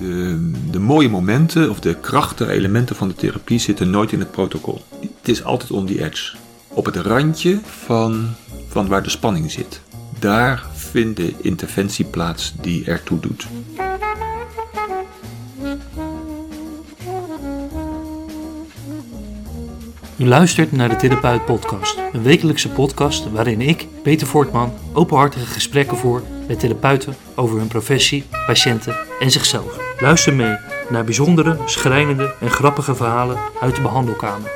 De, de mooie momenten of de krachtige elementen van de therapie zitten nooit in het protocol. Het is altijd on the edge. Op het randje van, van waar de spanning zit. Daar vindt de interventie plaats die ertoe doet. U luistert naar de Therapeut Podcast, een wekelijkse podcast waarin ik, Peter Voortman, openhartige gesprekken voer met therapeuten over hun professie, patiënten en zichzelf. Luister mee naar bijzondere, schrijnende en grappige verhalen uit de behandelkamer.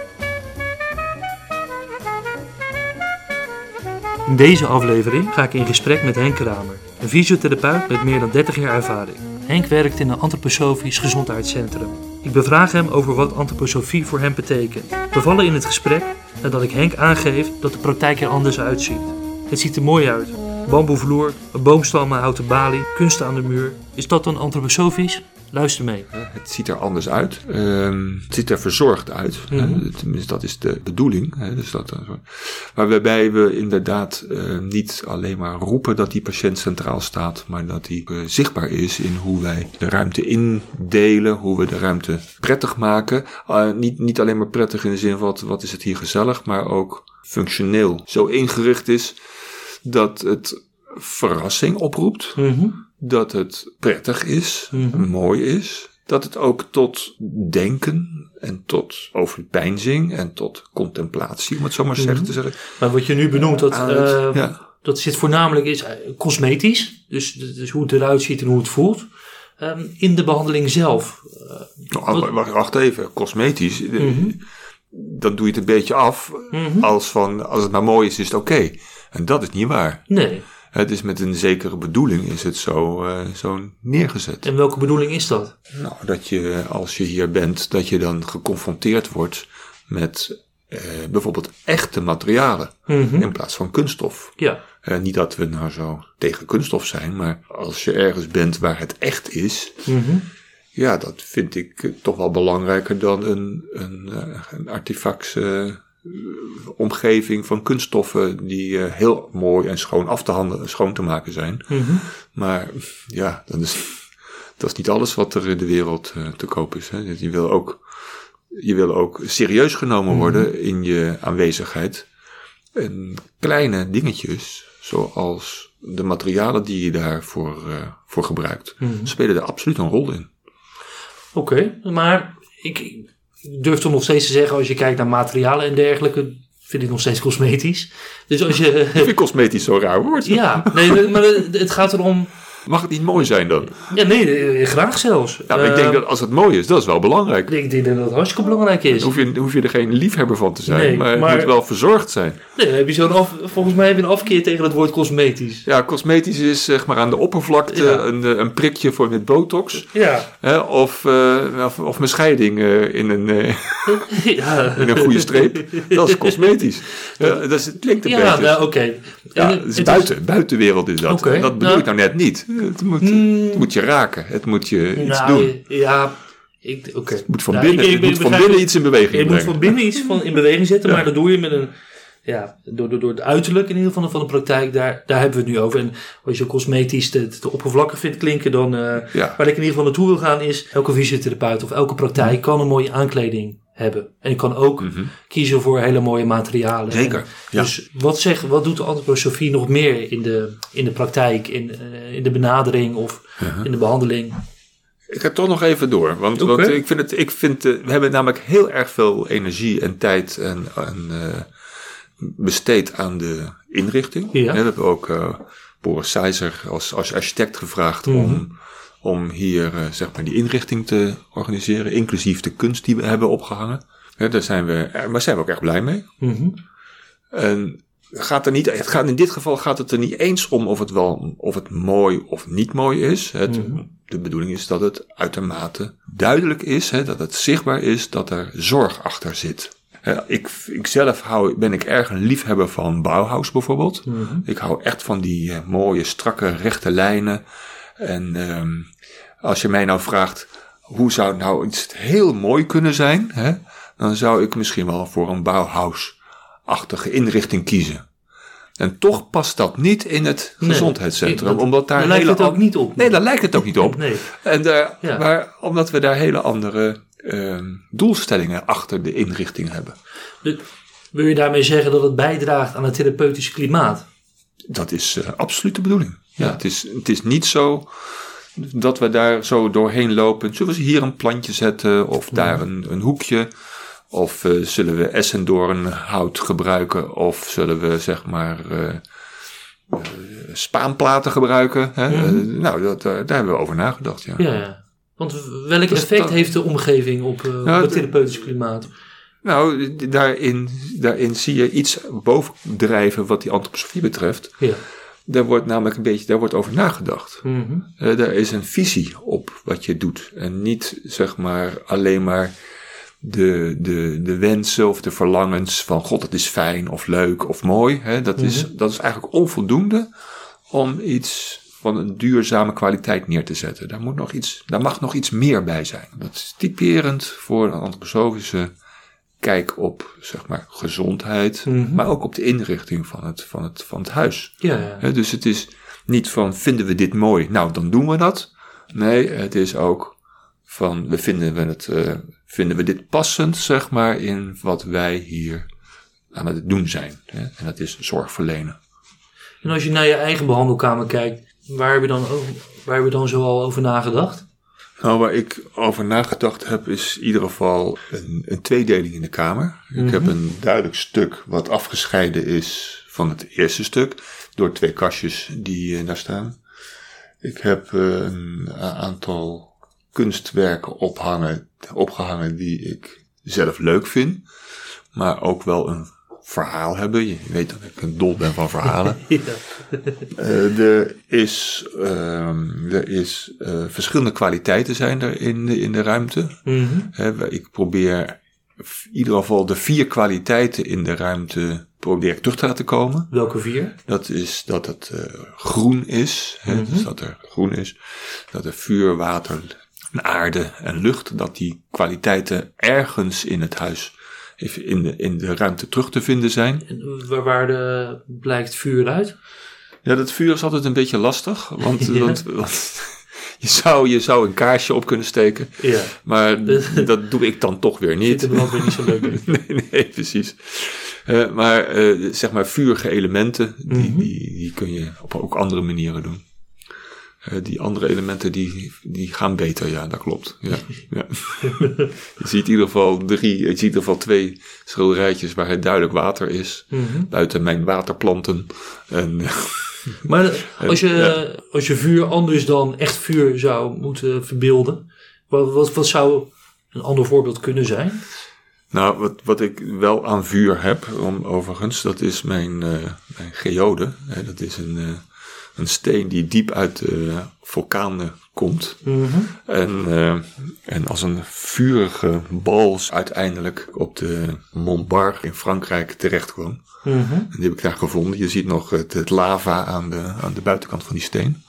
In deze aflevering ga ik in gesprek met Henk Kramer, een fysiotherapeut met meer dan 30 jaar ervaring. Henk werkt in een antroposofisch gezondheidscentrum. Ik bevraag hem over wat antroposofie voor hem betekent. We vallen in het gesprek nadat ik Henk aangeef dat de praktijk er anders uitziet. Het ziet er mooi uit. Bamboevloer, een boomstam met houten balie, kunst aan de muur. Is dat dan antroposofisch? Luister mee. Het ziet er anders uit. Ehm, het ziet er verzorgd uit. Mhm. Tenminste, dat is de bedoeling. Hè? Dus dat, eh, maar waarbij we inderdaad eh, niet alleen maar roepen dat die patiënt centraal staat, maar dat die eh, zichtbaar is in hoe wij de ruimte indelen, hoe we de ruimte prettig maken. Uh, niet, niet alleen maar prettig in de zin van wat, wat is het hier gezellig, maar ook functioneel. Zo ingericht is dat het verrassing oproept Mhm. dat het prettig is, Mhm. mooi is. Dat het ook tot denken en tot overpeinzing en tot contemplatie, om het zo maar zeggen te zeggen. Maar wat je nu benoemt, dat, het- eh, ja. dat zit voornamelijk is, eh, cosmetisch. Dus, dus hoe het eruit ziet en hoe het voelt. Ehm, in de behandeling zelf. Eh, Nou, wacht, wacht even, cosmetisch. Mhm. Dan doe je het een beetje af Mhm. als van, als het maar mooi is, is het oké. En dat is niet waar. nee. Het is met een zekere bedoeling is het zo, eh, zo neergezet. En welke bedoeling is dat? Nou, dat je als je hier bent, dat je dan geconfronteerd wordt met eh, bijvoorbeeld echte materialen Mhm. in plaats van kunststof. Ja. Eh, niet dat we nou zo tegen kunststof zijn, maar als je ergens bent waar het echt is, Mhm. ja, dat vind ik toch wel belangrijker dan een, een, een artefacts omgeving van kunststoffen die eh, heel mooi en schoon af te handen, schoon te maken zijn. Mhm. Maar ja, dat is, dat is niet alles wat er in de wereld eh, te koop is. Hè. Je, wil ook, je wil ook serieus genomen worden in je aanwezigheid. En kleine dingetjes, zoals de materialen die je daarvoor eh, voor gebruikt, Mhm. spelen er absoluut een rol in. Oké, maar ik, ik durf toch nog steeds te zeggen, als je kijkt naar materialen en dergelijke, vind ik nog steeds cosmetisch. Dus als je. Ik vind cosmetisch zo'n raar woord. ja, nee, maar het gaat erom. Mag het niet mooi zijn dan? Ja, nee, eh, graag zelfs. Ja, maar ik denk Eh, dat als het mooi is, dat is wel belangrijk. ik denk dat het hartstikke belangrijk is. Dan hoef je, hoef je er geen liefhebber van te zijn, Nee, maar het maar- moet wel verzorgd zijn. Nee, heb je zo'n af, volgens mij heb je een afkeer tegen het woord cosmetisch. Ja, cosmetisch is zeg maar aan de oppervlakte Ja. een, eh, een prikje voor met botox. Ja, Hè, of, eh, of, of mijn scheiding in, een, ja. in een goede streep. Dat is cosmetisch. Ja, dat is, het klinkt een Ja, beetje. nou, oké. Ja, het is het buiten, buitenwereld is dat. En dat bedoel nou- ik nou net niet. Het moet, Hmm. het moet je raken. Het moet je iets nou, doen. Ja, ik, oké. Het moet van Nou, binnen, ik- het ik moet van binnen iets in beweging Je moet brengen. van binnen iets van in beweging zetten, maar dat doe je met een. Ja, door, door, door het uiterlijk in ieder geval van de praktijk, daar, daar hebben we het nu over. En als je cosmetisch te, te oppervlakkig vindt klinken, dan. eh, Ja. Waar ik in ieder geval naartoe wil gaan is, elke fysiotherapeut of elke praktijk kan een mooie aankleding hebben. En je kan ook kiezen voor hele mooie materialen. Mhm. Zeker, ja. Dus wat, zeg, wat doet de antroposofie nog meer in de, in de praktijk, in, eh, in de benadering of in de behandeling? Ik ga toch nog even door. Want, want ik vind het, ik vind, eh, we hebben namelijk heel erg veel energie en tijd en, en, eh, besteed aan de inrichting. Ja. We hebben ook eh, Boris Seizer als, als architect gevraagd Mhm. om, om hier eh, zeg maar die inrichting te organiseren, inclusief de kunst die we hebben opgehangen. Daar zijn we, maar zijn we ook echt blij mee. Mhm. En gaat er niet, het gaat, in dit geval gaat het er niet eens om of het, wel, of het mooi of niet mooi is. Het, De bedoeling is dat het uitermate duidelijk is, hè, dat het zichtbaar is dat er zorg achter zit. Ik, ik zelf hou, ben ik erg een liefhebber van Bauhaus bijvoorbeeld. Ik hou echt van die eh, mooie, strakke, rechte lijnen. En ehm, als je mij nou vraagt, hoe zou nou iets heel mooi kunnen zijn? Hè? Dan zou ik misschien wel voor een Bauhaus-achtige inrichting kiezen. En toch past dat niet in het Nee, gezondheidscentrum. dat- omdat daar daar lijkt hele het ook an- niet op. Nee, daar lijkt het ook niet op. Nee. En daar, Ja. maar omdat we daar hele andere ehm, doelstellingen achter de inrichting hebben. Wil je daarmee zeggen dat het bijdraagt aan het therapeutische klimaat? Dat is eh, absoluut de bedoeling. Ja, het, is, het is niet zo dat we daar zo doorheen lopen. Zullen we hier een plantje zetten of daar een, een hoekje? Of eh, zullen we essendoornhout gebruiken? Of zullen we zeg maar eh, eh, spaanplaten gebruiken? Hè? Nou, dat, daar hebben we over nagedacht, ja. Ja. Want welk Dus effect dat- heeft de omgeving op, op het therapeutische klimaat? Nou, daarin, daarin zie je iets bovendrijven wat die antroposofie betreft. Ja. Daar wordt namelijk een beetje daar wordt over nagedacht. Mhm. Eh, daar is een visie op wat je doet. En niet zeg maar alleen maar de, de, de wensen of de verlangens van God, dat is fijn of leuk of mooi. Hè? Dat, is, dat is eigenlijk onvoldoende om iets van een duurzame kwaliteit neer te zetten. Daar, moet nog iets, daar mag nog iets meer bij zijn. Dat is typerend voor een antroposofische kijk op zeg maar, gezondheid, Mhm. maar ook op de inrichting van het, van het, van het huis. Ja, dus het is niet van vinden we dit mooi, nou dan doen we dat. Nee, het is ook van we vinden, we het, eh, vinden we dit passend, zeg maar, in wat wij hier aan het doen zijn. En dat is zorg verlenen. En als je naar je eigen behandelkamer kijkt, waar heb je dan, over, waar heb je dan zoal over nagedacht? Nou, waar ik over nagedacht heb, is in ieder geval een, een tweedeling in de kamer. Ik heb een duidelijk stuk wat afgescheiden is van het eerste stuk, door twee kastjes die eh, daar staan. Ik heb eh, een aantal kunstwerken ophangen, opgehangen die ik zelf leuk vind, maar ook wel een verhaal hebben. Je weet dat ik een dol ben van verhalen. Ja. Eh, er is, ehm, er is eh, verschillende kwaliteiten zijn er in de, in de ruimte. Mhm. Waar ik probeer in ieder geval de vier kwaliteiten in de ruimte probeer ik terug te laten komen. Welke vier? Dat is dat het eh, groen is, hè, dus dat er groen is, dat er vuur, water, aarde en lucht, dat die kwaliteiten ergens in het huis, even in de, in de ruimte terug te vinden zijn. En Waar, waar de, blijkt vuur uit? Ja, dat vuur is altijd een beetje lastig, want, Ja. want, want je, zou, je zou een kaarsje op kunnen steken, Ja. maar dat doe ik dan toch weer niet. de brandweer niet zo leuk. nee, nee, precies. Eh, maar eh, zeg maar vurige elementen, die, Mhm. die, die kun je op ook andere manieren doen. Eh, die andere elementen die, die gaan beter, ja, dat klopt. Ja, ja. je ziet in ieder geval drie, je ziet in ieder geval twee schilderijtjes waar het duidelijk water is. Mhm. Buiten mijn waterplanten. En, Maar als je, Ja. als je vuur anders dan echt vuur zou moeten verbeelden, wat, wat, wat zou een ander voorbeeld kunnen zijn? Nou, wat, wat ik wel aan vuur heb, om, overigens, dat is mijn, eh, mijn geode. Hè, dat is een, eh, een steen die diep uit de vulkanen komt. En, eh, en als een vurige bal uiteindelijk op de Mont Bar in Frankrijk terecht kwam. En die heb ik daar gevonden. Je ziet nog het, het lava aan de, aan de buitenkant van die steen.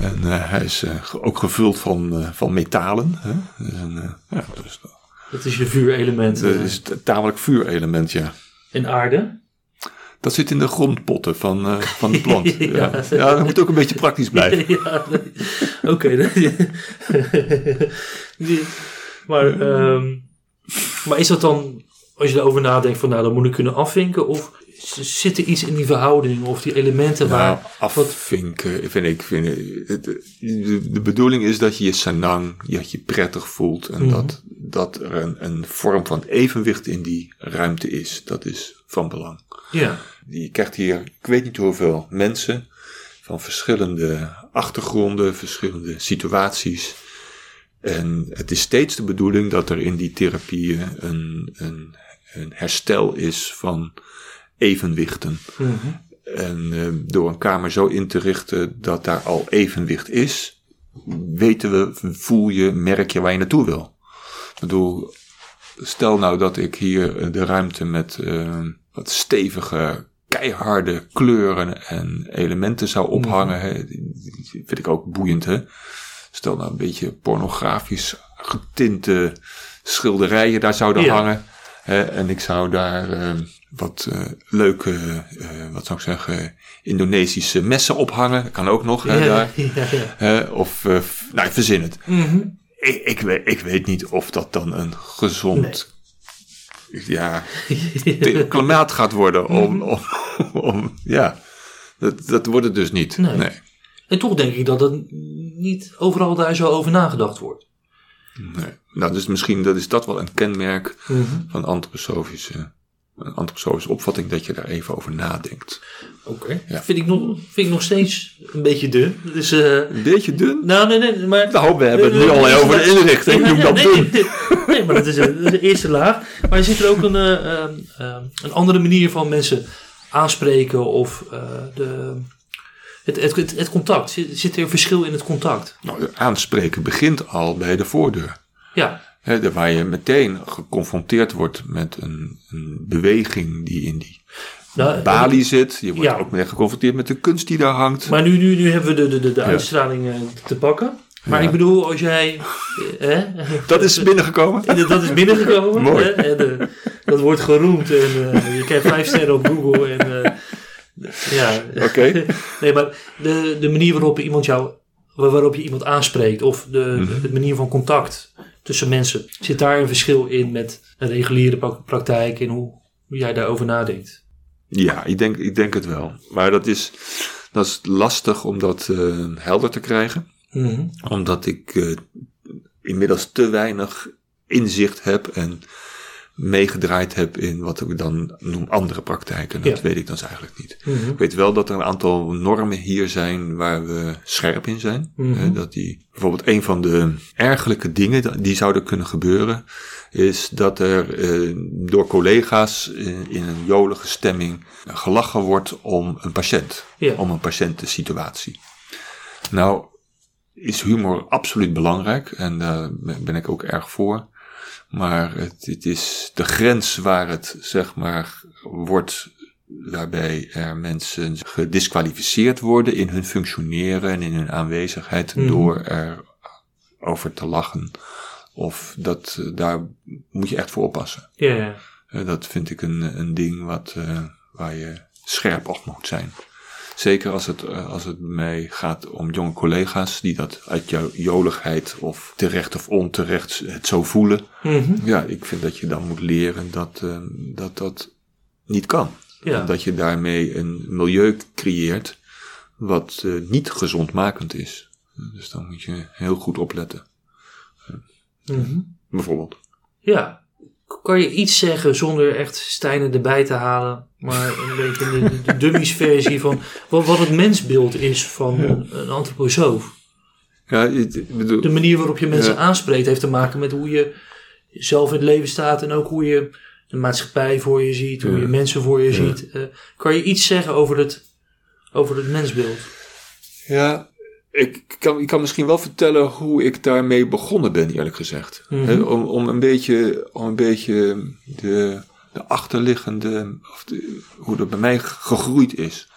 En eh, hij is eh, ook gevuld van, eh, van metalen. Hè? Eh, ja, dus dat is je vuurelement. dat eh, is het tamelijk vuurelement, ja. En aarde? Dat zit in de grondpotten van, eh, van de plant. Ja. ja. ja, dat moet ook een beetje praktisch blijven. ja, oké. maar, ehm, maar is dat dan, als je erover nadenkt, van nou, dan moet ik kunnen afvinken? Of zit er iets in die verhouding of die elementen waar... Nou, afvinken vind ik. Vind ik de, de bedoeling is dat je je sanang, je je prettig voelt. En dat, dat er een, een vorm van evenwicht in die ruimte is. Dat is van belang. Ja, Je krijgt hier, ik weet niet hoeveel mensen van verschillende achtergronden, verschillende situaties. En het is steeds de bedoeling dat er in die therapieën een, een, een herstel is van evenwichten. En eh, door een kamer zo in te richten dat daar al evenwicht is, weten we, voel je, merk je waar je naartoe wil. Ik bedoel, stel nou dat ik hier de ruimte met eh, wat stevige, keiharde kleuren en elementen zou ophangen. Hè, vind ik ook boeiend, hè. Stel nou een beetje pornografisch getinte schilderijen daar zouden Ja. hangen. Hè, en ik zou daar eh, wat eh, leuke, eh, wat zou ik zeggen, Indonesische messen ophangen. Kan ook nog, hè, Ja, daar. ja, of, nou, verzin het. Mhm. Ik, ik, weet, ik weet niet of dat dan een gezond, ja, klimaat gaat worden om, om, om ja, dat, dat wordt het dus niet. Nee. Nee. En toch denk ik dat er niet overal daar zo over nagedacht wordt. nee. Nou, dus misschien dat is dat wel een kenmerk Mhm. van antroposofische, een antroposofische opvatting, dat je daar even over nadenkt. Oké. Ja. Vind, ik nog, vind ik nog steeds een beetje dun. Dus, eh, Een beetje dun? nou, nee, nee, maar... Nou, we hebben het nu al over de inrichting. Noem dat nee, dun. nee, nee, nee, maar dat is, een, dat is de eerste laag. Maar er zit er ook een, eh, ehm, ehm, een andere manier van mensen aanspreken of eh, de, het, het, het, het contact. Zit, zit er een verschil in het contact? Nou, aanspreken begint al bij de voordeur. Ja, Waar je meteen geconfronteerd wordt met een, een beweging die in die nou, balie zit. Je wordt Ja. ook meteen geconfronteerd met de kunst die daar hangt. Maar nu, nu, nu hebben we de, de, de, de uitstraling eh, te pakken. Maar Ja. ik bedoel, als jij... eh, hè, Dat is binnengekomen. En dat is binnengekomen. Mooi. Hè? En, eh, dat wordt geroemd. En je krijgt vijf sterren op Google. En, ja. Oké. Nee, maar de, de manier waarop iemand jou, waar- waarop je iemand aanspreekt. Of de, Mhm. de manier van contact tussen mensen. Zit daar een verschil in met een reguliere pra- praktijk. En hoe, hoe jij daarover nadenkt? Ja, ik denk, ik denk het wel. Maar dat is, dat is lastig om dat eh, helder te krijgen. Mhm. Omdat ik eh, inmiddels te weinig inzicht heb en meegedraaid heb in wat ik dan noem andere praktijken. Dat Ja. weet ik dan eigenlijk niet. Mhm. Ik weet wel dat er een aantal normen hier zijn waar we scherp in zijn. Mhm. Hè, dat die, bijvoorbeeld een van de ergelijke dingen die zouden kunnen gebeuren, is dat er eh, door collega's in een jolige stemming gelachen wordt om een patiënt, Ja. om een patiëntensituatie. Nou, is humor absoluut belangrijk en daar ben ik ook erg voor. Maar het, het is de grens waar het, zeg maar, wordt waarbij er mensen gedisqualificeerd worden in hun functioneren en in hun aanwezigheid Mhm. door er over te lachen. Of dat, eh, daar moet je echt voor oppassen. Ja, ja. Eh, Dat vind ik een, een ding wat, eh, waar je scherp op moet zijn. Zeker als het, eh, als het mij gaat om jonge collega's die dat uit jouw joligheid of terecht of onterecht het zo voelen. Mhm. Ja, ik vind dat je dan moet leren dat eh, dat, dat niet kan. Ja. Dat je daarmee een milieu creëert wat eh, niet gezondmakend is. Dus dan moet je heel goed opletten, Mhm. bijvoorbeeld. Ja. Kan je iets zeggen zonder echt Stijnen erbij te halen, maar een beetje de, de dummies versie van wat, wat het mensbeeld is van een, een antroposoof? Ja, ik bedoel, De manier waarop je mensen Ja. aanspreekt heeft te maken met hoe je zelf in het leven staat en ook hoe je de maatschappij voor je ziet, hoe Ja. je mensen voor je Ja. ziet. Eh, kan je iets zeggen over het, over het mensbeeld? Ja, ik kan, ik kan misschien wel vertellen hoe ik daarmee begonnen ben, eerlijk gezegd. Mhm. Om, om een beetje, om een beetje de, de achterliggende, of de, hoe dat bij mij gegroeid is.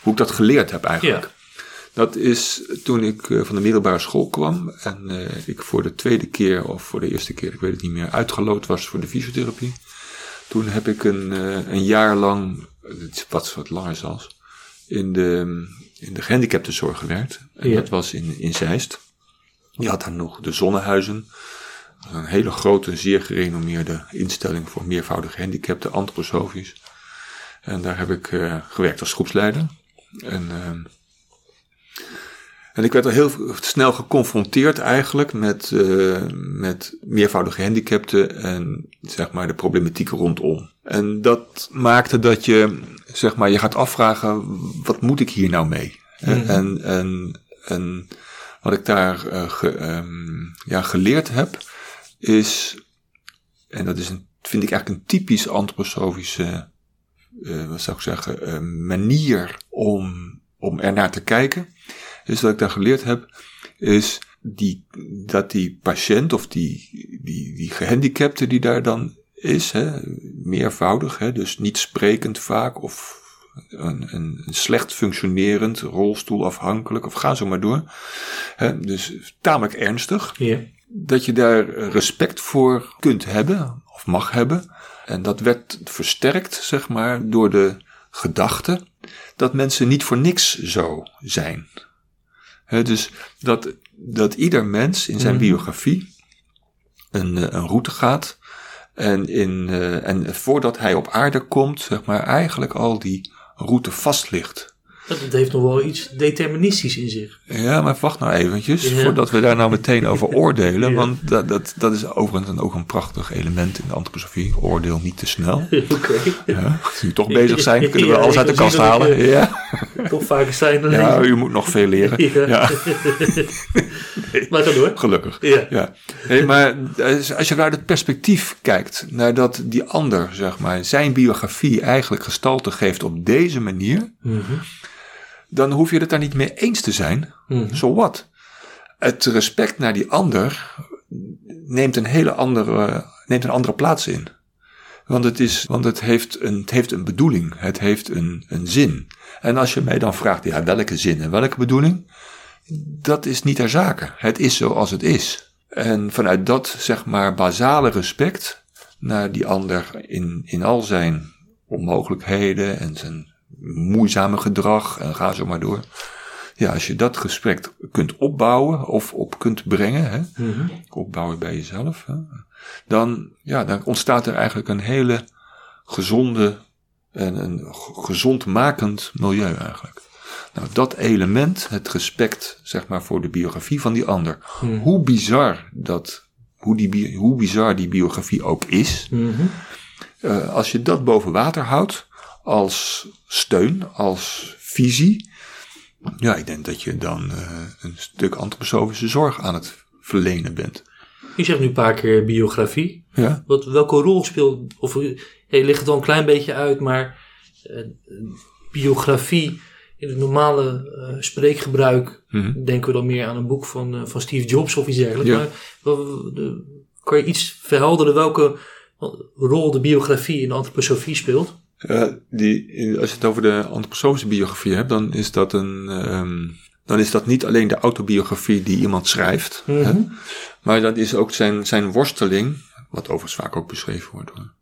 Hoe ik dat geleerd heb eigenlijk. Ja. Dat is toen ik eh, van de middelbare school kwam en eh, ik voor de tweede keer of voor de eerste keer, ik weet het niet meer, uitgeloot was voor de fysiotherapie. Toen heb ik een, eh, een jaar lang, wat, wat langer zelfs, in de, in de gehandicaptenzorg gewerkt. En Ja. dat was in, in Zeist. Je had daar nog de Zonnehuizen. Een hele grote, zeer gerenommeerde instelling voor meervoudige gehandicapten, antroposofisch. En daar heb ik eh, gewerkt als groepsleider. En, ehm, en ik werd al heel snel geconfronteerd eigenlijk met, eh, met meervoudige gehandicapten en zeg maar de problematiek rondom. En dat maakte dat je zeg maar je gaat afvragen, wat moet ik hier nou mee? Mhm. En, en, en wat ik daar eh, ge- ehm, ja, geleerd heb, is, en dat is een, vind ik eigenlijk een typisch antroposofische, eh, wat zou ik zeggen, eh, manier om, om ernaar te kijken. Dus wat ik daar geleerd heb, is die, dat die patiënt of die, die, die gehandicapte die daar dan is, hè, meervoudig, hè, dus niet sprekend vaak of een, een, slecht functionerend, rolstoelafhankelijk of ga zo maar door. Hè, dus tamelijk ernstig Ja. dat je daar respect voor kunt hebben of mag hebben. En dat werd versterkt, zeg maar, door de gedachte dat mensen niet voor niks zo zijn. Dus dat, dat ieder mens in zijn Mhm. biografie een, eh, een route gaat. En, in, eh, en voordat hij op aarde komt, zeg maar, eigenlijk al die route vast ligt. Dat heeft nog wel iets deterministisch in zich. Ja, maar wacht nou eventjes, Ja. voordat we daar nou meteen over oordelen. Ja. Want dat, dat, dat is overigens dan ook een prachtig element in de antroposofie. Oordeel niet te snel. Oké. Ja, als we toch bezig zijn, kunnen we alles uit de kast halen. ik, Ja, Toch vaker zijn dan ja, u moet nog veel leren. Ja. Ja, Maar ga door. gelukkig. Ja. Nee, maar als als je vanuit het perspectief kijkt naar dat die ander, zeg maar, zijn biografie eigenlijk gestalte geeft op deze manier, Mhm. Dan hoef je het daar niet mee eens te zijn. Mhm. Zo wat. Het respect naar die ander neemt een hele andere, neemt een andere plaats in. Want het, is, want het, heeft, een, het heeft een bedoeling, het heeft een, een zin. En als je mij dan vraagt, ja, welke zin en welke bedoeling? Dat is niet ter zake. Het is zoals het is. En vanuit dat, zeg maar, basale respect naar die ander in, in al zijn onmogelijkheden en zijn moeizame gedrag en ga zo maar door. Ja, als je dat gesprek kunt opbouwen of op kunt brengen, hè, Mhm. opbouwen bij jezelf, hè, dan, ja, dan ontstaat er eigenlijk een hele gezonde en een gezondmakend milieu eigenlijk. Nou, dat element, het respect, zeg maar, voor de biografie van die ander. Mhm. Hoe bizar dat, hoe, die, hoe bizar die biografie ook is, Mhm. eh, als je dat boven water houdt, als steun, als visie, ja, ik denk dat je dan eh, een stuk antroposofische zorg aan het verlenen bent. Je zegt nu een paar keer biografie. Ja, Wat, welke rol speelt, of eh, je ligt het al een klein beetje uit, maar eh, biografie in het normale eh, spreekgebruik Mhm. denken we dan meer aan een boek van, eh, van Steve Jobs of iets dergelijks. Ja. Maar wel, de- kan je iets verhelderen welke rol de biografie in de antroposofie speelt? Eh, die, als je het over de antroposofische biografie hebt, dan is dat een, ehm, dan is dat niet alleen de autobiografie die iemand schrijft, hè, Mhm. maar dat is ook zijn, zijn worsteling, wat overigens vaak ook beschreven wordt hoor.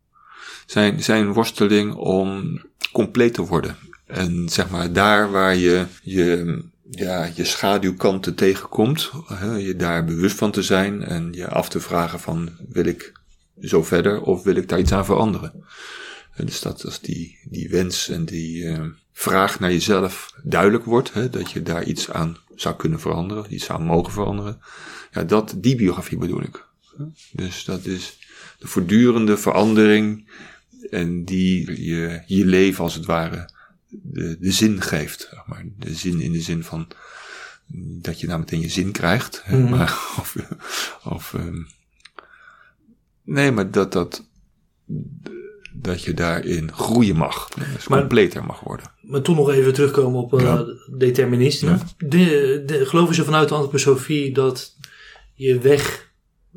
Zijn, zijn worsteling om compleet te worden. En zeg maar daar waar je je, ja, je schaduwkanten tegenkomt, hè, je daar bewust van te zijn en je af te vragen van wil ik zo verder of wil ik daar iets aan veranderen. En dus dat als die, die wens en die eh, vraag naar jezelf duidelijk wordt, hè, dat je daar iets aan zou kunnen veranderen, iets aan mogen veranderen. Ja, dat, die biografie bedoel ik. Dus dat is de voortdurende verandering en die je, je leven als het ware de, de zin geeft. Zeg maar. De zin in de zin van dat je nou meteen je zin krijgt. Mhm. maar, of, of ehm, nee, maar dat, dat, dat je daarin groeien mag. Dus Maar- completer mag worden. Maar toen nog even terugkomen op eh Ja. determinisme. Ja. De, de, geloven ze vanuit de antroposofie dat je weg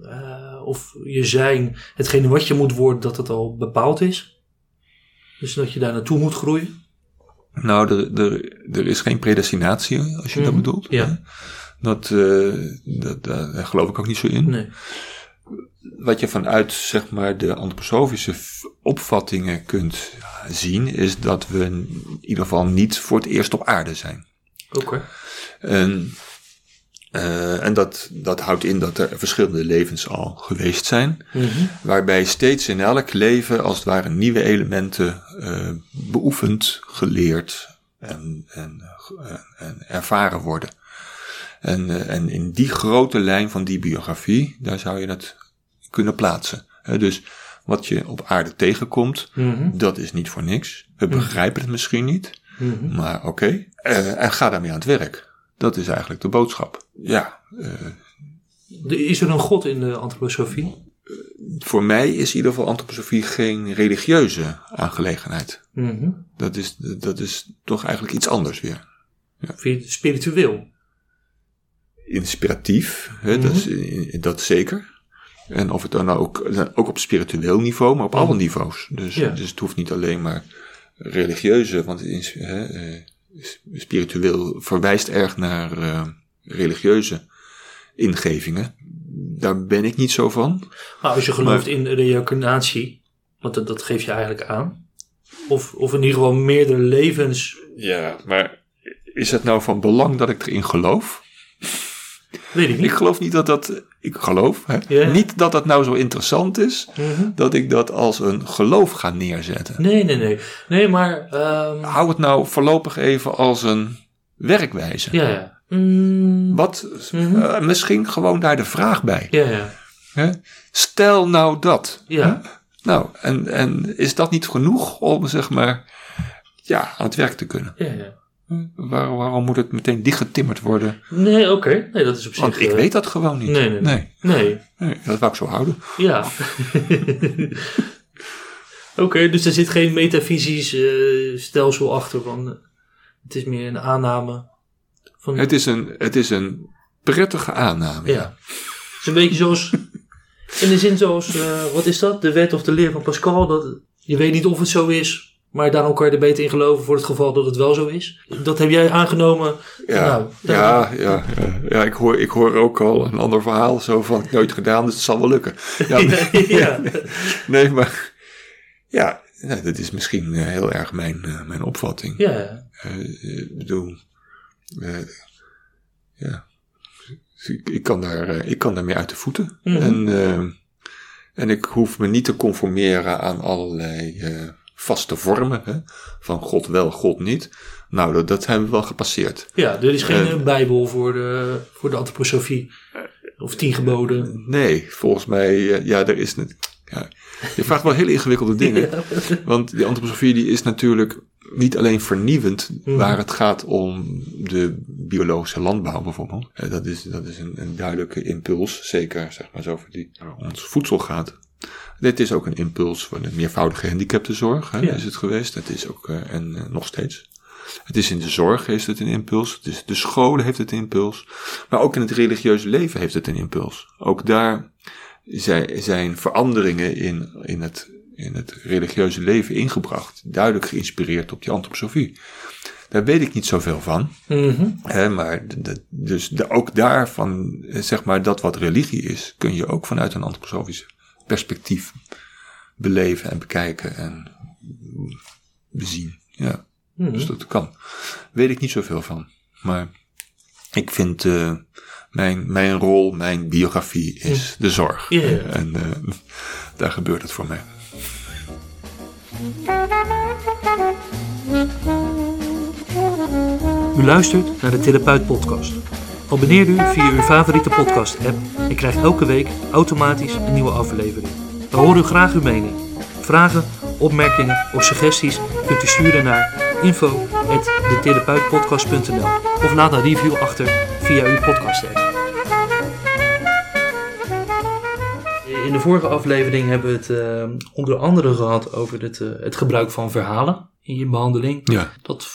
eh, of je zijn, hetgene wat je moet worden, dat het al bepaald is? Dus dat je daar naartoe moet groeien? Nou, er, er, er is geen predestinatie, als je dat Mhm, bedoelt. ja. hè. Dat, eh, dat, daar geloof ik ook niet zo in. Nee. Wat je vanuit zeg maar, de antroposofische opvattingen kunt zien, is dat we in ieder geval niet voor het eerst op aarde zijn. Oké. En, eh, en dat, dat houdt in dat er verschillende levens al geweest zijn, Mhm. waarbij steeds in elk leven als het ware nieuwe elementen eh, beoefend, geleerd en, en, en ervaren worden. En, eh, en in die grote lijn van die biografie, daar zou je het kunnen plaatsen. Dus wat je op aarde tegenkomt, Mhm. dat is niet voor niks. We begrijpen het misschien niet, Mhm. maar oké. Eh, en ga daarmee aan het werk. Dat is eigenlijk de boodschap. Ja, eh, Is er een god in de antroposofie? voor mij is in ieder geval antroposofie geen religieuze aangelegenheid. Mhm. Dat is, dat is toch eigenlijk iets anders weer. Vind je het spiritueel? Inspiratief, hè, dat, is, dat zeker. En of het dan nou ook, ook op spiritueel niveau, maar op alle niveaus. Dus, Ja. dus het hoeft niet alleen maar religieuze, want hè, eh, spiritueel verwijst erg naar eh, religieuze ingevingen. Daar ben ik niet zo van. Maar als je gelooft in reïncarnatie, Want dat, dat geef je eigenlijk aan. Of, of in ieder geval meerdere levens. Ja, maar is het nou van belang dat ik erin geloof? Weet ik geloof niet dat dat. Ik geloof hè, niet dat dat nou zo interessant is. Mhm. Dat ik dat als een geloof ga neerzetten. Nee, nee, nee. Nee, maar... ehm, Hou het nou voorlopig even als een werkwijze. ja, ja. Mm, Wat, Mhm. eh, misschien gewoon daar de vraag bij. ja, ja. Hè? Stel nou dat. Ja. Hè? Nou, en, en is dat niet genoeg om zeg maar ja, aan het werk te kunnen? ja, ja. Waar, waarom moet het meteen dichtgetimmerd worden? Nee, oké. Nee, dat is op zich... Want ik eh, weet dat gewoon niet. Nee, nee, nee. nee. Dat wou ik zo houden. ja. oké, dus er zit geen metafysisch eh, stelsel achter. Van, eh, het is meer een aanname. Van, Het is een, het is een prettige aanname. Ja. Het is een beetje zoals. In de zin zoals. wat is dat? De wet of de leer van Pascal. Dat, je weet niet of het zo is. Maar daarom kan je er beter in geloven voor het geval dat het wel zo is. Dat heb jij aangenomen. Ja, Nou, ja, ja, ja, ja, ik, hoor, ik hoor ook al een ander verhaal. Zo van, nooit gedaan, dus het zal wel lukken. Ja, ja. Nee, maar ja, nou, dat is misschien eh, heel erg mijn, eh, mijn opvatting. ja. Ik bedoel, ja, ik, ik, kan daar, ik kan daarmee uit de voeten. Mhm. En, en ik hoef me niet te conformeren aan allerlei vaste vormen. Hè? Van God wel, God niet. Nou, dat, dat hebben we wel gepasseerd. Ja, er is geen Eh, eh, bijbel voor de, voor de antroposofie. Of tien geboden. Nee, volgens mij, eh, ja, er is... net- Ja, je vraagt wel hele ingewikkelde dingen. Want die antroposofie die is natuurlijk niet alleen vernieuwend Mhm. waar het gaat om de biologische landbouw bijvoorbeeld. Dat is, dat is een, een duidelijke impuls, zeker zeg maar zo voor die waar ons voedsel gaat. Dit is ook een impuls voor de meervoudige gehandicaptenzorg, hè, Ja. is het geweest. Het is ook, eh, en eh, nog steeds. Het is in de zorg heeft het een impuls. Het is de scholen heeft het een impuls. Maar ook in het religieuze leven heeft het een impuls. Ook daar zijn, veranderingen in, in, het, in het religieuze leven ingebracht. Duidelijk geïnspireerd op die antroposofie. Daar weet ik niet zoveel van. Mhm. Hè, maar de, dus de, ook daarvan, eh, zeg maar, dat wat religie is, kun je ook vanuit een antroposofisch perspectief beleven en bekijken en bezien. Ja. Mhm. Dus dat kan. Weet ik niet zoveel van. Maar ik vind eh, mijn, mijn rol, mijn biografie is de zorg. En eh, daar gebeurt het voor mij. U luistert naar de Therapeut Podcast. Abonneer u via uw favoriete podcast-app en krijgt elke week automatisch een nieuwe aflevering. We horen u graag uw mening. Vragen, opmerkingen of suggesties kunt u sturen naar info.detherapeutpodcast.nl of laat een review achter via uw podcast-app. In de vorige aflevering hebben we het eh, onder andere gehad over het, eh, het gebruik van verhalen in je behandeling. Ja. Dat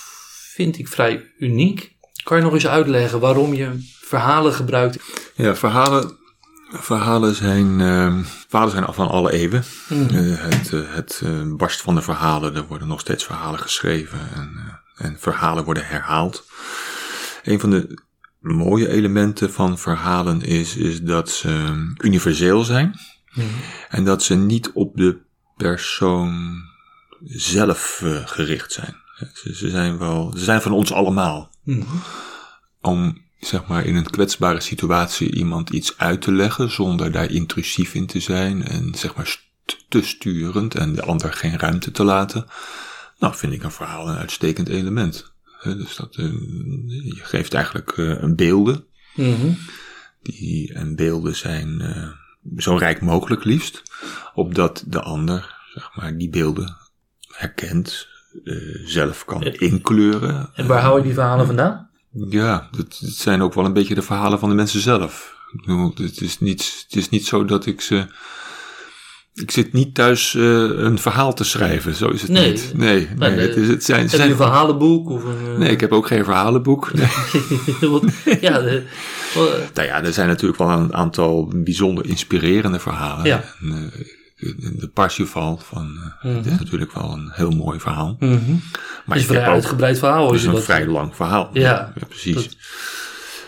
vind ik vrij uniek. Kan je nog eens uitleggen waarom je verhalen gebruikt? Ja, verhalen, verhalen, zijn, eh, verhalen zijn af van alle eeuwen. Mhm. Eh, het eh, het eh, barst van de verhalen, er worden nog steeds verhalen geschreven en, en verhalen worden herhaald. Een van de mooie elementen van verhalen is, is dat ze universeel zijn en dat ze niet op de persoon zelf gericht zijn. Ze, ze zijn wel, ze zijn van ons allemaal Mhm. om zeg maar in een kwetsbare situatie iemand iets uit te leggen zonder daar intrusief in te zijn en zeg maar st- te sturend en de ander geen ruimte te laten. Nou, vind ik een verhaal een uitstekend element. Dus dat, eh, je geeft eigenlijk eh, beelden. Mhm. Die, en beelden zijn eh, zo rijk mogelijk liefst. Opdat de ander, zeg maar, die beelden herkent, zelf kan inkleuren. En waar hou je die verhalen vandaan? Ja, het, het zijn ook wel een beetje de verhalen van de mensen zelf. Het is niet, het is niet zo dat ik ze. Ik zit niet thuis eh, een verhaal te schrijven, zo is het Nee. niet. Nee, nee, nee. het, is, het zijn. Heb je zijn een verhalenboek? Of een, eh, nee, ik heb ook geen verhalenboek. Nee. Ja, de, eh, nou ja, er zijn natuurlijk wel een aantal bijzonder inspirerende verhalen. Ja. En, eh, de, Parsifal van. eh, Mhm. Is natuurlijk wel een heel mooi verhaal. mhm. Maar is een vrij uitgebreid verhaal. Het is een dat, vrij lang verhaal. Ja, precies. dat-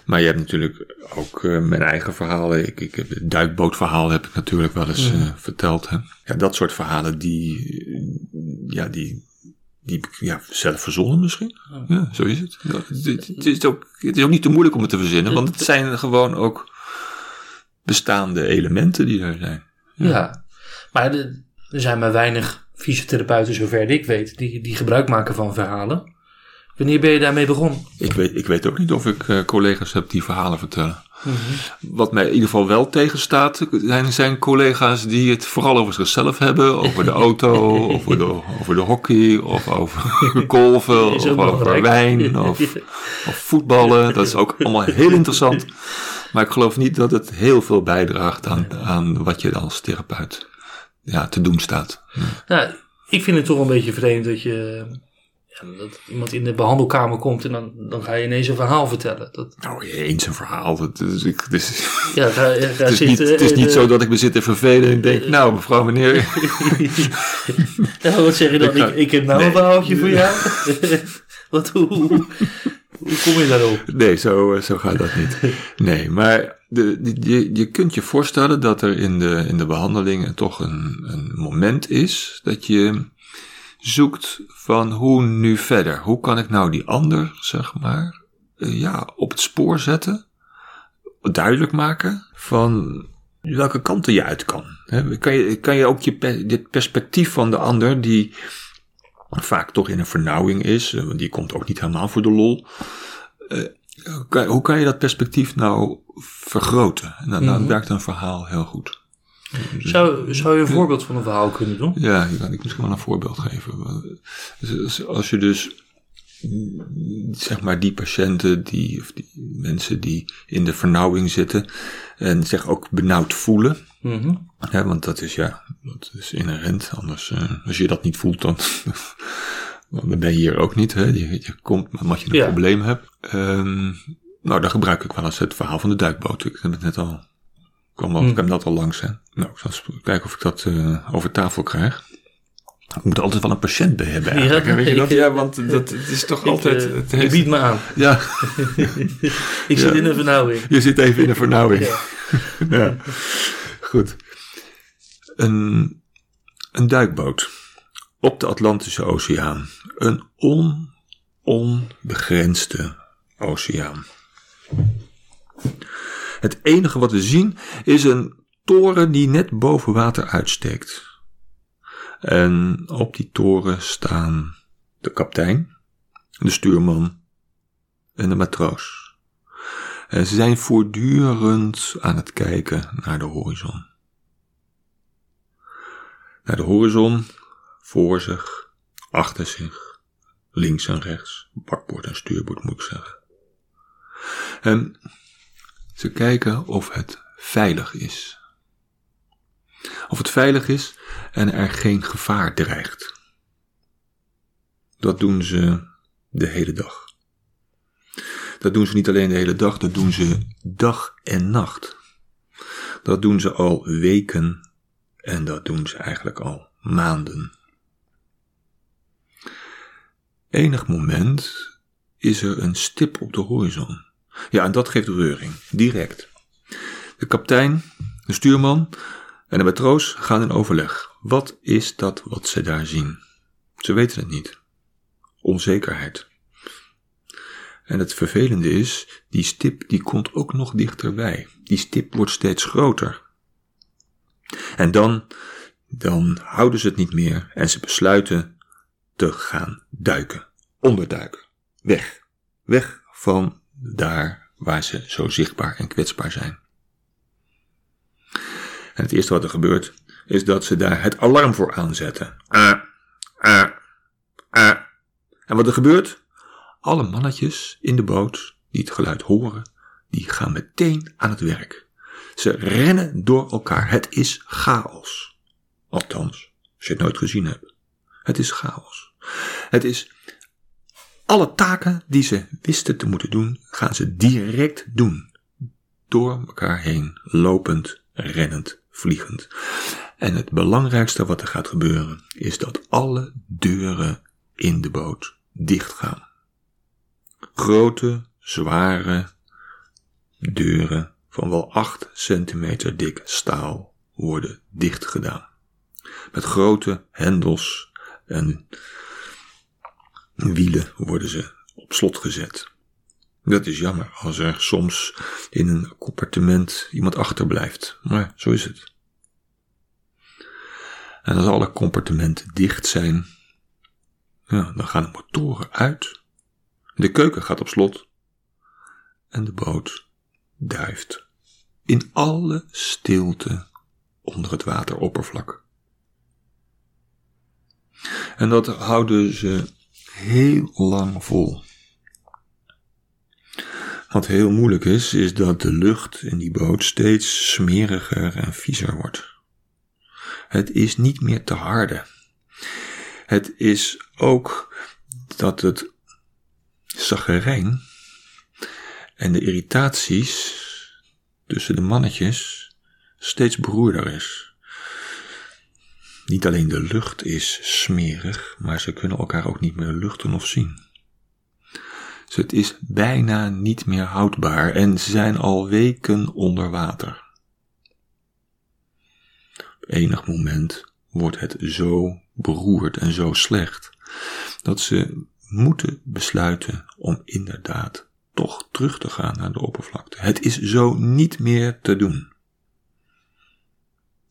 Maar je hebt natuurlijk ook uh, mijn eigen verhalen. Ik, ik heb het duikbootverhaal heb ik natuurlijk wel eens uh, verteld. Hè? Ja, dat soort verhalen die, ja, die, die ja, zelf verzonnen misschien. Ja, zo is het. het, het, is ook, het is ook niet te moeilijk om het te verzinnen, want het zijn gewoon ook bestaande elementen die er zijn. Ja, ja maar er zijn maar weinig fysiotherapeuten, zover ik weet, die, die gebruik maken van verhalen. Wanneer ben je daarmee begonnen? Ik weet, ik weet ook niet of ik uh, collega's heb die verhalen vertellen. Mm -hmm. Wat mij in ieder geval wel tegenstaat, zijn, zijn collega's die het vooral over zichzelf hebben. Over de auto, over, de, over de hockey, of over golven, of over wijn, of, of voetballen. Dat is ook allemaal heel interessant. Maar ik geloof niet dat het heel veel bijdraagt aan, aan wat je als therapeut ja, te doen staat. Nou, ik vind het toch een beetje vreemd dat je dat iemand in de behandelkamer komt en dan, dan ga je ineens een verhaal vertellen. Dat... Nou, eens een verhaal. Dat is, ik, het is, ja, ga, ga het is, zit, niet, het is niet zo dat ik me zit te vervelen en denk, nou mevrouw, meneer. wat zeg je dan? Ik, ik, heb nou nee. een verhaaltje voor jou. wat, hoe, hoe, hoe kom je daarop? Nee, zo, zo gaat dat niet. Nee, maar de, je, je kunt je voorstellen dat er in de, in de behandelingen toch een, een moment is dat je zoekt van hoe nu verder. Hoe kan ik nou die ander, zeg maar, ja, op het spoor zetten? Duidelijk maken van welke kanten je uit kan. Kan je, kan je ook je, dit perspectief van de ander, die vaak toch in een vernauwing is, want die komt ook niet helemaal voor de lol. Hoe kan je dat perspectief nou vergroten? En dan, dan werkt een verhaal heel goed. Zou, zou je een voorbeeld van een verhaal kunnen doen? Ja, die kan ik misschien wel een voorbeeld geven. Als je dus, zeg maar, die patiënten, die, of die mensen die in de vernauwing zitten en zich ook benauwd voelen. Mm want dat is, ja, dat is inherent. Anders, uh, als je dat niet voelt, dan, dan ben je hier ook niet. Hè? Je, je komt omdat je een ja. probleem hebt. Um, nou, dan gebruik ik wel eens het verhaal van de duikboot. Ik heb het net al kwam al, hmm. dat al langs. Hè. Nou, ik zal eens kijken of ik dat uh, over tafel krijg. Ik moet altijd wel een patiënt bij hebben eigenlijk. Ja, weet je dat? ja want dat, het is toch ik, altijd... Uh, het heeft... Je biedt me aan. Ja. ik zit ja. in een vernauwing. Je zit even in een vernauwing. ja. ja. Goed. Een, een duikboot op de Atlantische Oceaan. Een on, onbegrensde oceaan. Het enige wat we zien is een toren die net boven water uitsteekt. En op die toren staan de kaptein, de stuurman en de matroos. En ze zijn voortdurend aan het kijken naar de horizon. Naar de horizon, voor zich, achter zich, links en rechts, bakboord en stuurboord moet ik zeggen. En ze kijken of het veilig is. Of het veilig is en er geen gevaar dreigt. Dat doen ze de hele dag. Dat doen ze niet alleen de hele dag, dat doen ze dag en nacht. Dat doen ze al weken en dat doen ze eigenlijk al maanden. Enig moment is er een stip op de horizon. Ja, en dat geeft reuring, direct. De kaptein, de stuurman en de matroos gaan in overleg. Wat is dat wat ze daar zien? Ze weten het niet. Onzekerheid. En het vervelende is, die stip die komt ook nog dichterbij. Die stip wordt steeds groter. En dan, dan houden ze het niet meer en ze besluiten te gaan duiken. Onderduiken. Weg. Weg van daar waar ze zo zichtbaar en kwetsbaar zijn. En het eerste wat er gebeurt, is dat ze daar het alarm voor aanzetten. Ah, ah, ah. En wat er gebeurt? Alle mannetjes in de boot die het geluid horen, die gaan meteen aan het werk. Ze rennen door elkaar. Het is chaos. Althans, als je het nooit gezien hebt. Het is chaos. Het is alle taken die ze wisten te moeten doen, gaan ze direct doen. Door elkaar heen, lopend, rennend, vliegend. En het belangrijkste wat er gaat gebeuren, is dat alle deuren in de boot dicht gaan. Grote, zware deuren van wel 8 centimeter dik staal worden dichtgedaan. Met grote hendels en wielen worden ze op slot gezet. Dat is jammer als er soms in een compartiment iemand achterblijft, maar zo is het. En als alle compartimenten dicht zijn, dan gaan de motoren uit. De keuken gaat op slot. En de boot duift in alle stilte onder het wateroppervlak. En dat houden ze heel lang vol. Wat heel moeilijk is, is dat de lucht in die boot steeds smeriger en viezer wordt. Het is niet meer te harde. Het is ook dat het zagerijn en de irritaties tussen de mannetjes steeds beroerder is. Niet alleen de lucht is smerig, maar ze kunnen elkaar ook niet meer luchten of zien. Het is bijna niet meer houdbaar en ze zijn al weken onder water. Op enig moment wordt het zo beroerd en zo slecht dat ze moeten besluiten om inderdaad toch terug te gaan naar de oppervlakte. Het is zo niet meer te doen.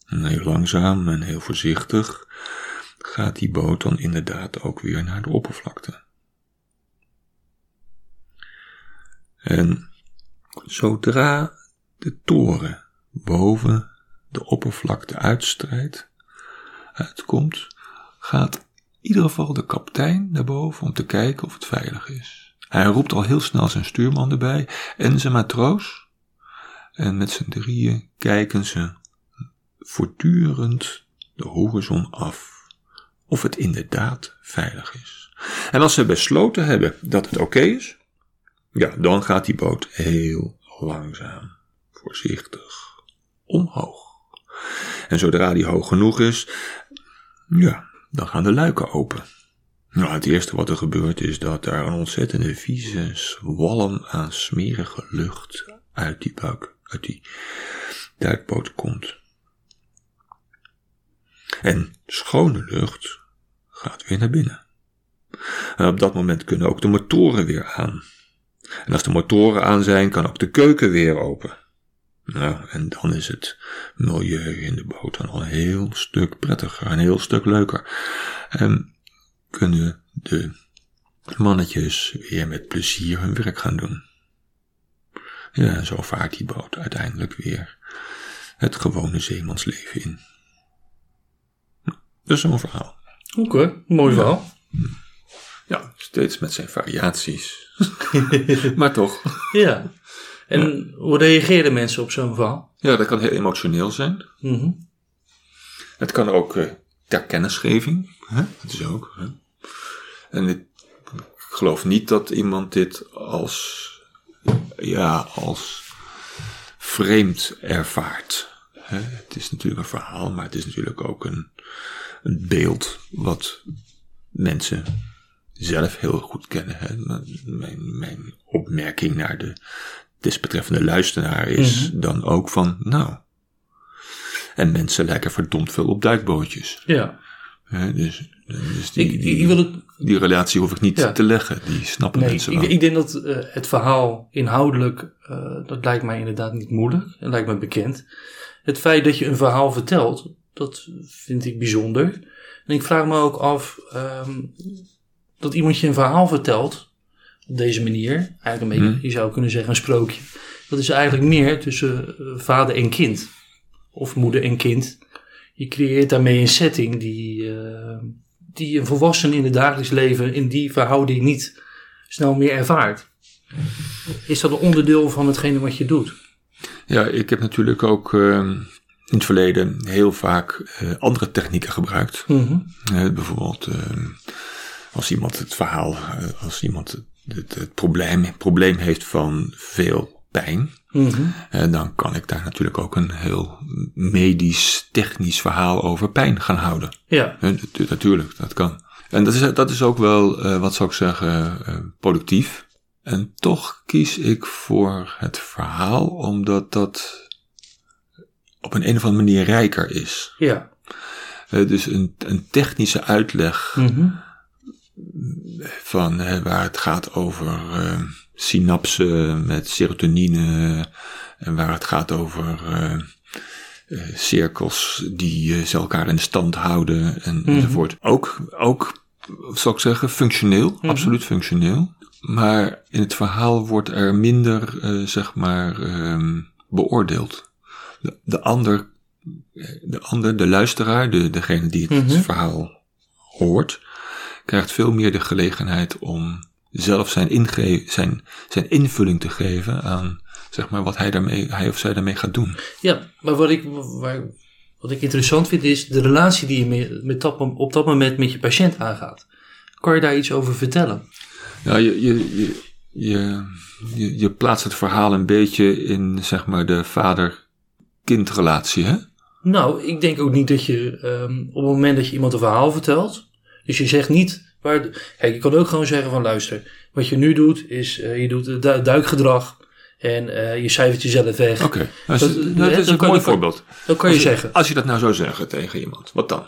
En heel langzaam en heel voorzichtig gaat die boot dan inderdaad ook weer naar de oppervlakte. En zodra de toren boven de oppervlakte uitstrijdt, uitkomt, gaat in ieder geval de kapitein naar boven om te kijken of het veilig is. Hij roept al heel snel zijn stuurman erbij en zijn matroos. En met z'n drieën kijken ze voortdurend de horizon af of het inderdaad veilig is. En als ze besloten hebben dat het oké is, ja, dan gaat die boot heel langzaam, voorzichtig omhoog. En zodra die hoog genoeg is, ja, dan gaan de luiken open. Nou, het eerste wat er gebeurt is dat daar een ontzettende vieze zwalm aan smerige lucht uit die buik, uit die duikboot komt. En schone lucht gaat weer naar binnen. En op dat moment kunnen ook de motoren weer aan. En als de motoren aan zijn, kan ook de keuken weer open. Nou, en dan is het milieu in de boot dan al een heel stuk prettiger, een heel stuk leuker. En kunnen de mannetjes weer met plezier hun werk gaan doen. Ja, zo vaart die boot uiteindelijk weer het gewone zeemansleven in. Is zo'n verhaal. Oké, mooi verhaal. Ja, steeds met zijn variaties. maar toch. Ja. En hoe reageren mensen op zo'n verhaal? Ja, dat kan heel emotioneel zijn. Mhm. Het kan ook uh, ter kennisgeving. Hè? Dat is ook. Hè? En ik geloof niet dat iemand dit als, ja, als vreemd ervaart. Hè? Het is natuurlijk een verhaal, maar het is natuurlijk ook een, een beeld wat mensen zelf heel goed kennen. Hè? Mijn, mijn opmerking naar de desbetreffende luisteraar is Mhm. dan ook van, nou. En mensen lijken verdomd veel op duikbootjes. Ja. Hè? Dus, dus die, Ik, die, ik wil het die relatie hoef ik niet Ja. te leggen. Die snappen Nee, mensen wel. ik denk dat eh, het verhaal inhoudelijk, eh, dat lijkt mij inderdaad niet moeilijk. Het lijkt me bekend. Het feit dat je een verhaal vertelt, dat vind ik bijzonder. En ik vraag me ook af ehm, dat iemand je een verhaal vertelt op deze manier. Eigenlijk een beetje, Hmm. je zou kunnen zeggen een sprookje. Dat is eigenlijk meer tussen eh, vader en kind. Of moeder en kind. Je creëert daarmee een setting die, eh, die een volwassene in het dagelijks leven in die verhouding niet snel meer ervaart. Is dat een onderdeel van hetgene wat je doet? Ja, ik heb natuurlijk ook eh, in het verleden heel vaak eh, andere technieken gebruikt. Mhm. Eh, bijvoorbeeld eh, als iemand het verhaal, eh, als iemand het, het, het probleem, probleem heeft van veel pijn. Mhm. Dan kan ik daar natuurlijk ook een heel medisch, technisch verhaal over pijn gaan houden. Ja, natu- natuurlijk, dat kan. En dat is, dat is ook wel, wat zou ik zeggen, productief. En toch kies ik voor het verhaal, omdat dat op een, een of andere manier rijker is. Ja. Eh, dus een, een technische uitleg Mhm. van hè, waar het gaat over eh, synapsen met serotonine en waar het gaat over eh, cirkels die ze elkaar in stand houden en, enzovoort. Ook, ook, zal ik zeggen, functioneel, absoluut functioneel. Maar in het verhaal wordt er minder, zeg maar, ehm, beoordeeld. De, de ander, de ander, de luisteraar, de, degene die het verhaal hoort, krijgt veel meer de gelegenheid om zelf zijn, inge zijn, zijn invulling te geven aan zeg maar, wat hij, daarmee, hij of zij daarmee gaat doen. Ja, maar wat ik, waar, wat ik interessant vind is de relatie die je met, met dat, mom- op dat moment met je patiënt aangaat. Kan je daar iets over vertellen? Ja, je, je, je, je, je, plaatst het verhaal een beetje in zeg maar, de vader-kindrelatie, hè? Nou, ik denk ook niet dat je ehm, op het moment dat je iemand een verhaal vertelt, dus je zegt niet waar. Kijk, je kan ook gewoon zeggen van luister, wat je nu doet is eh, je doet du- duikgedrag en eh, je cijfert jezelf weg. Oké, dat, Dat- is- dat een mooi je- voorbeeld. Dat kan je zeggen. Als je dat nou zou zeggen tegen iemand, wat dan?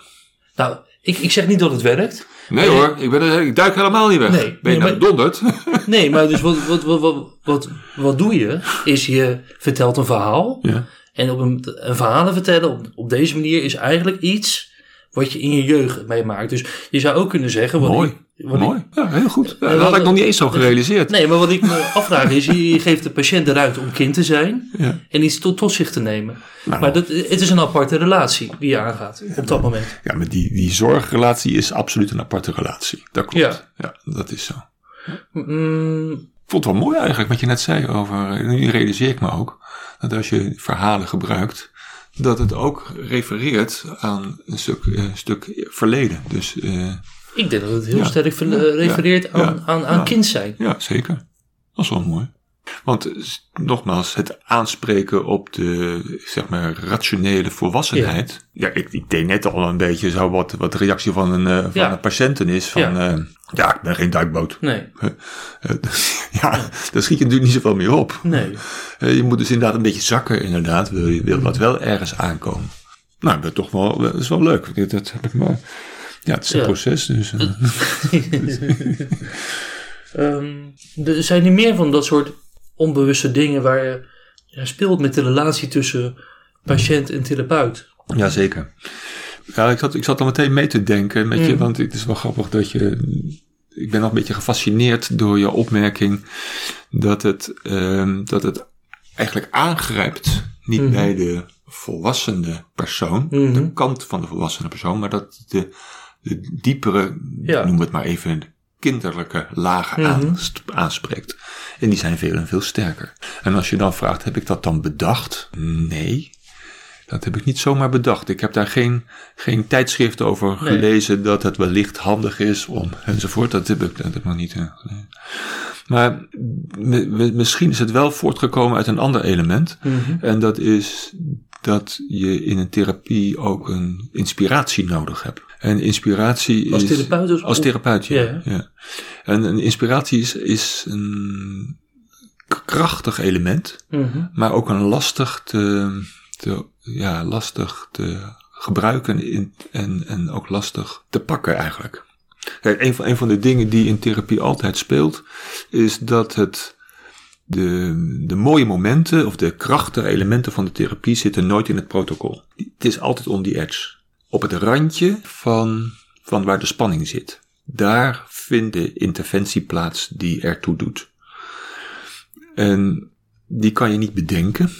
Nou, ik, ik zeg niet dat het werkt. Nee hoor, ik, ben, ik duik helemaal niet weg. Nee, ben je nee, nou maar- donderd? Nee, maar dus wat, wat, wat, wat, wat, wat doe je? Is je vertelt een verhaal. ja. En op een, een verhalen vertellen op, op deze manier is eigenlijk iets wat je in je jeugd meemaakt. Dus je zou ook kunnen zeggen. Wat Mooi, ik- wat mooi. Ja, heel goed. Ja, Eh, dat had ik nog niet eens zo gerealiseerd. Nee, maar wat ik me afvraag is, je geeft de patiënt de ruimte om kind te zijn Ja. en iets tot, tot zich te nemen. Nou. Maar dat, het is een aparte relatie die je aangaat op dat moment. Ja, maar die, die zorgrelatie is absoluut een aparte relatie. Dat klopt. Ja. ja dat is zo. Mm, Ik vond het wel mooi eigenlijk wat je net zei over. Nu realiseer ik me ook dat als je verhalen gebruikt, dat het ook refereert aan een stuk, eh, stuk verleden. Dus eh, ik denk dat het heel Ja. sterk refereert Ja. aan, aan, aan kind zijn. ja, zeker. Dat is wel mooi. Want nogmaals, het aanspreken op de zeg maar, rationele volwassenheid. Ja, ik, ik deed net al een beetje zo wat, wat de reactie van een, eh, van een patiënten is. Van, Ja. ja. ja, ik ben geen duikboot. Nee, Eh, ja, daar schiet je natuurlijk niet zoveel meer op. nee. Eh, je moet dus inderdaad een beetje zakken, inderdaad. Wil je wil wat wel ergens aankomen. Nou, dat, toch wel, dat is wel leuk. Dat, dat heb ik maar. Ja, het is een Ja. proces, dus. eh, Ehm, er zijn er meer van dat soort onbewuste dingen waar je ja, speelt met de relatie tussen patiënt en therapeut. ja, zeker. Ja, ik zat, ik zat al meteen mee te denken met je, Mm. want het is wel grappig dat je. Ik ben nog een beetje gefascineerd door je opmerking dat het, ehm, dat het eigenlijk aangrijpt, niet Mhm. bij de volwassene persoon, Mhm. de kant van de volwassene persoon, maar dat de, de diepere, Ja. noem het maar even, kinderlijke lagen aanst- aanspreekt. En die zijn veel en veel sterker. En als je dan vraagt, heb ik dat dan bedacht? Nee. Dat heb ik niet zomaar bedacht. Ik heb daar geen, geen tijdschrift over Nee. gelezen dat het wellicht handig is om enzovoort. Dat heb ik, dat heb ik nog niet. eh. Maar mi- mi- misschien is het wel voortgekomen uit een ander element. Mhm. En dat is dat je in een therapie ook een inspiratie nodig hebt. En inspiratie Als is... therapeut dus? Als therapeut, ja. Ja. ja. En een inspiratie is, is een krachtig element, Mhm. maar ook een lastig te, te, ja, lastig te gebruiken in, en, en ook lastig te pakken eigenlijk. Kijk, een van, een van de dingen die in therapie altijd speelt, is dat het de, de mooie momenten of de krachtige elementen van de therapie zitten nooit in het protocol. Het is altijd on the edge. Op het randje van, van waar de spanning zit. Daar vindt de interventie plaats die ertoe doet. En die kan je niet bedenken.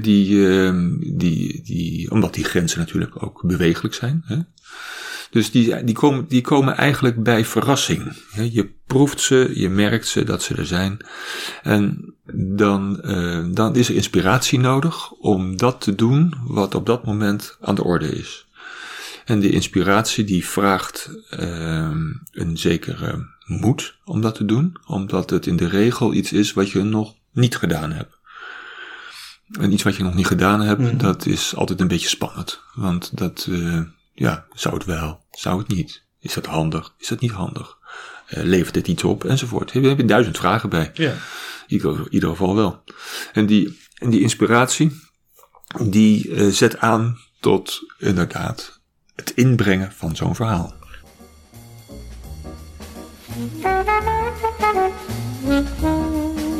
Die, ehm, die, die, omdat die grenzen natuurlijk ook bewegelijk zijn. Hè? Dus die, die, komen, die komen eigenlijk bij verrassing. Je proeft ze, je merkt ze dat ze er zijn. En dan, eh, dan is er inspiratie nodig om dat te doen wat op dat moment aan de orde is. En die inspiratie die vraagt ehm, een zekere moed om dat te doen, omdat het in de regel iets is wat je nog niet gedaan hebt. En iets wat je nog niet gedaan hebt, Mhm. dat is altijd een beetje spannend. Want dat, eh, ja, zou het wel, zou het niet? Is dat handig? Is dat niet handig? Eh, levert het iets op? Enzovoort. Daar heb je duizend vragen bij. Ja. In ieder, ieder geval wel. En die, en die inspiratie, die eh, zet aan tot inderdaad het inbrengen van zo'n verhaal.